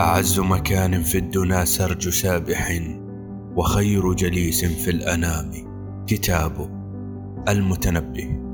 أعز مكان في الدنا سرج سابح وخير جليس في الأنام. كتاب المتنبي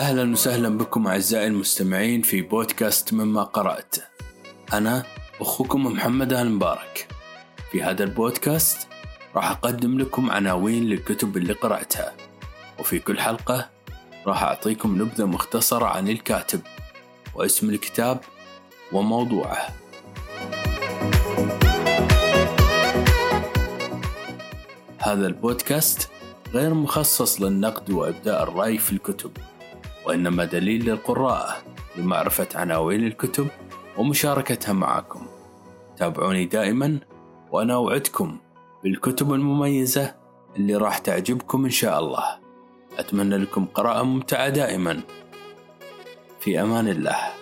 أهلا وسهلا بكم أعزائي المستمعين في بودكاست مما قرأت. أنا أخوكم محمد آل مبارك. في هذا البودكاست راح أقدم لكم عناوين للكتب اللي قرأتها. وفي كل حلقة راح أعطيكم نبذة مختصرة عن الكاتب واسم الكتاب وموضوعه. هذا البودكاست غير مخصص للنقد وإبداء الرأي في الكتب. وإنما دليل للقراء لمعرفة عناوين الكتب ومشاركتها معكم. تابعوني دائما وأنا أوعدكم بالكتب المميزة اللي راح تعجبكم إن شاء الله. أتمنى لكم قراءة ممتعة دائما. في أمان الله.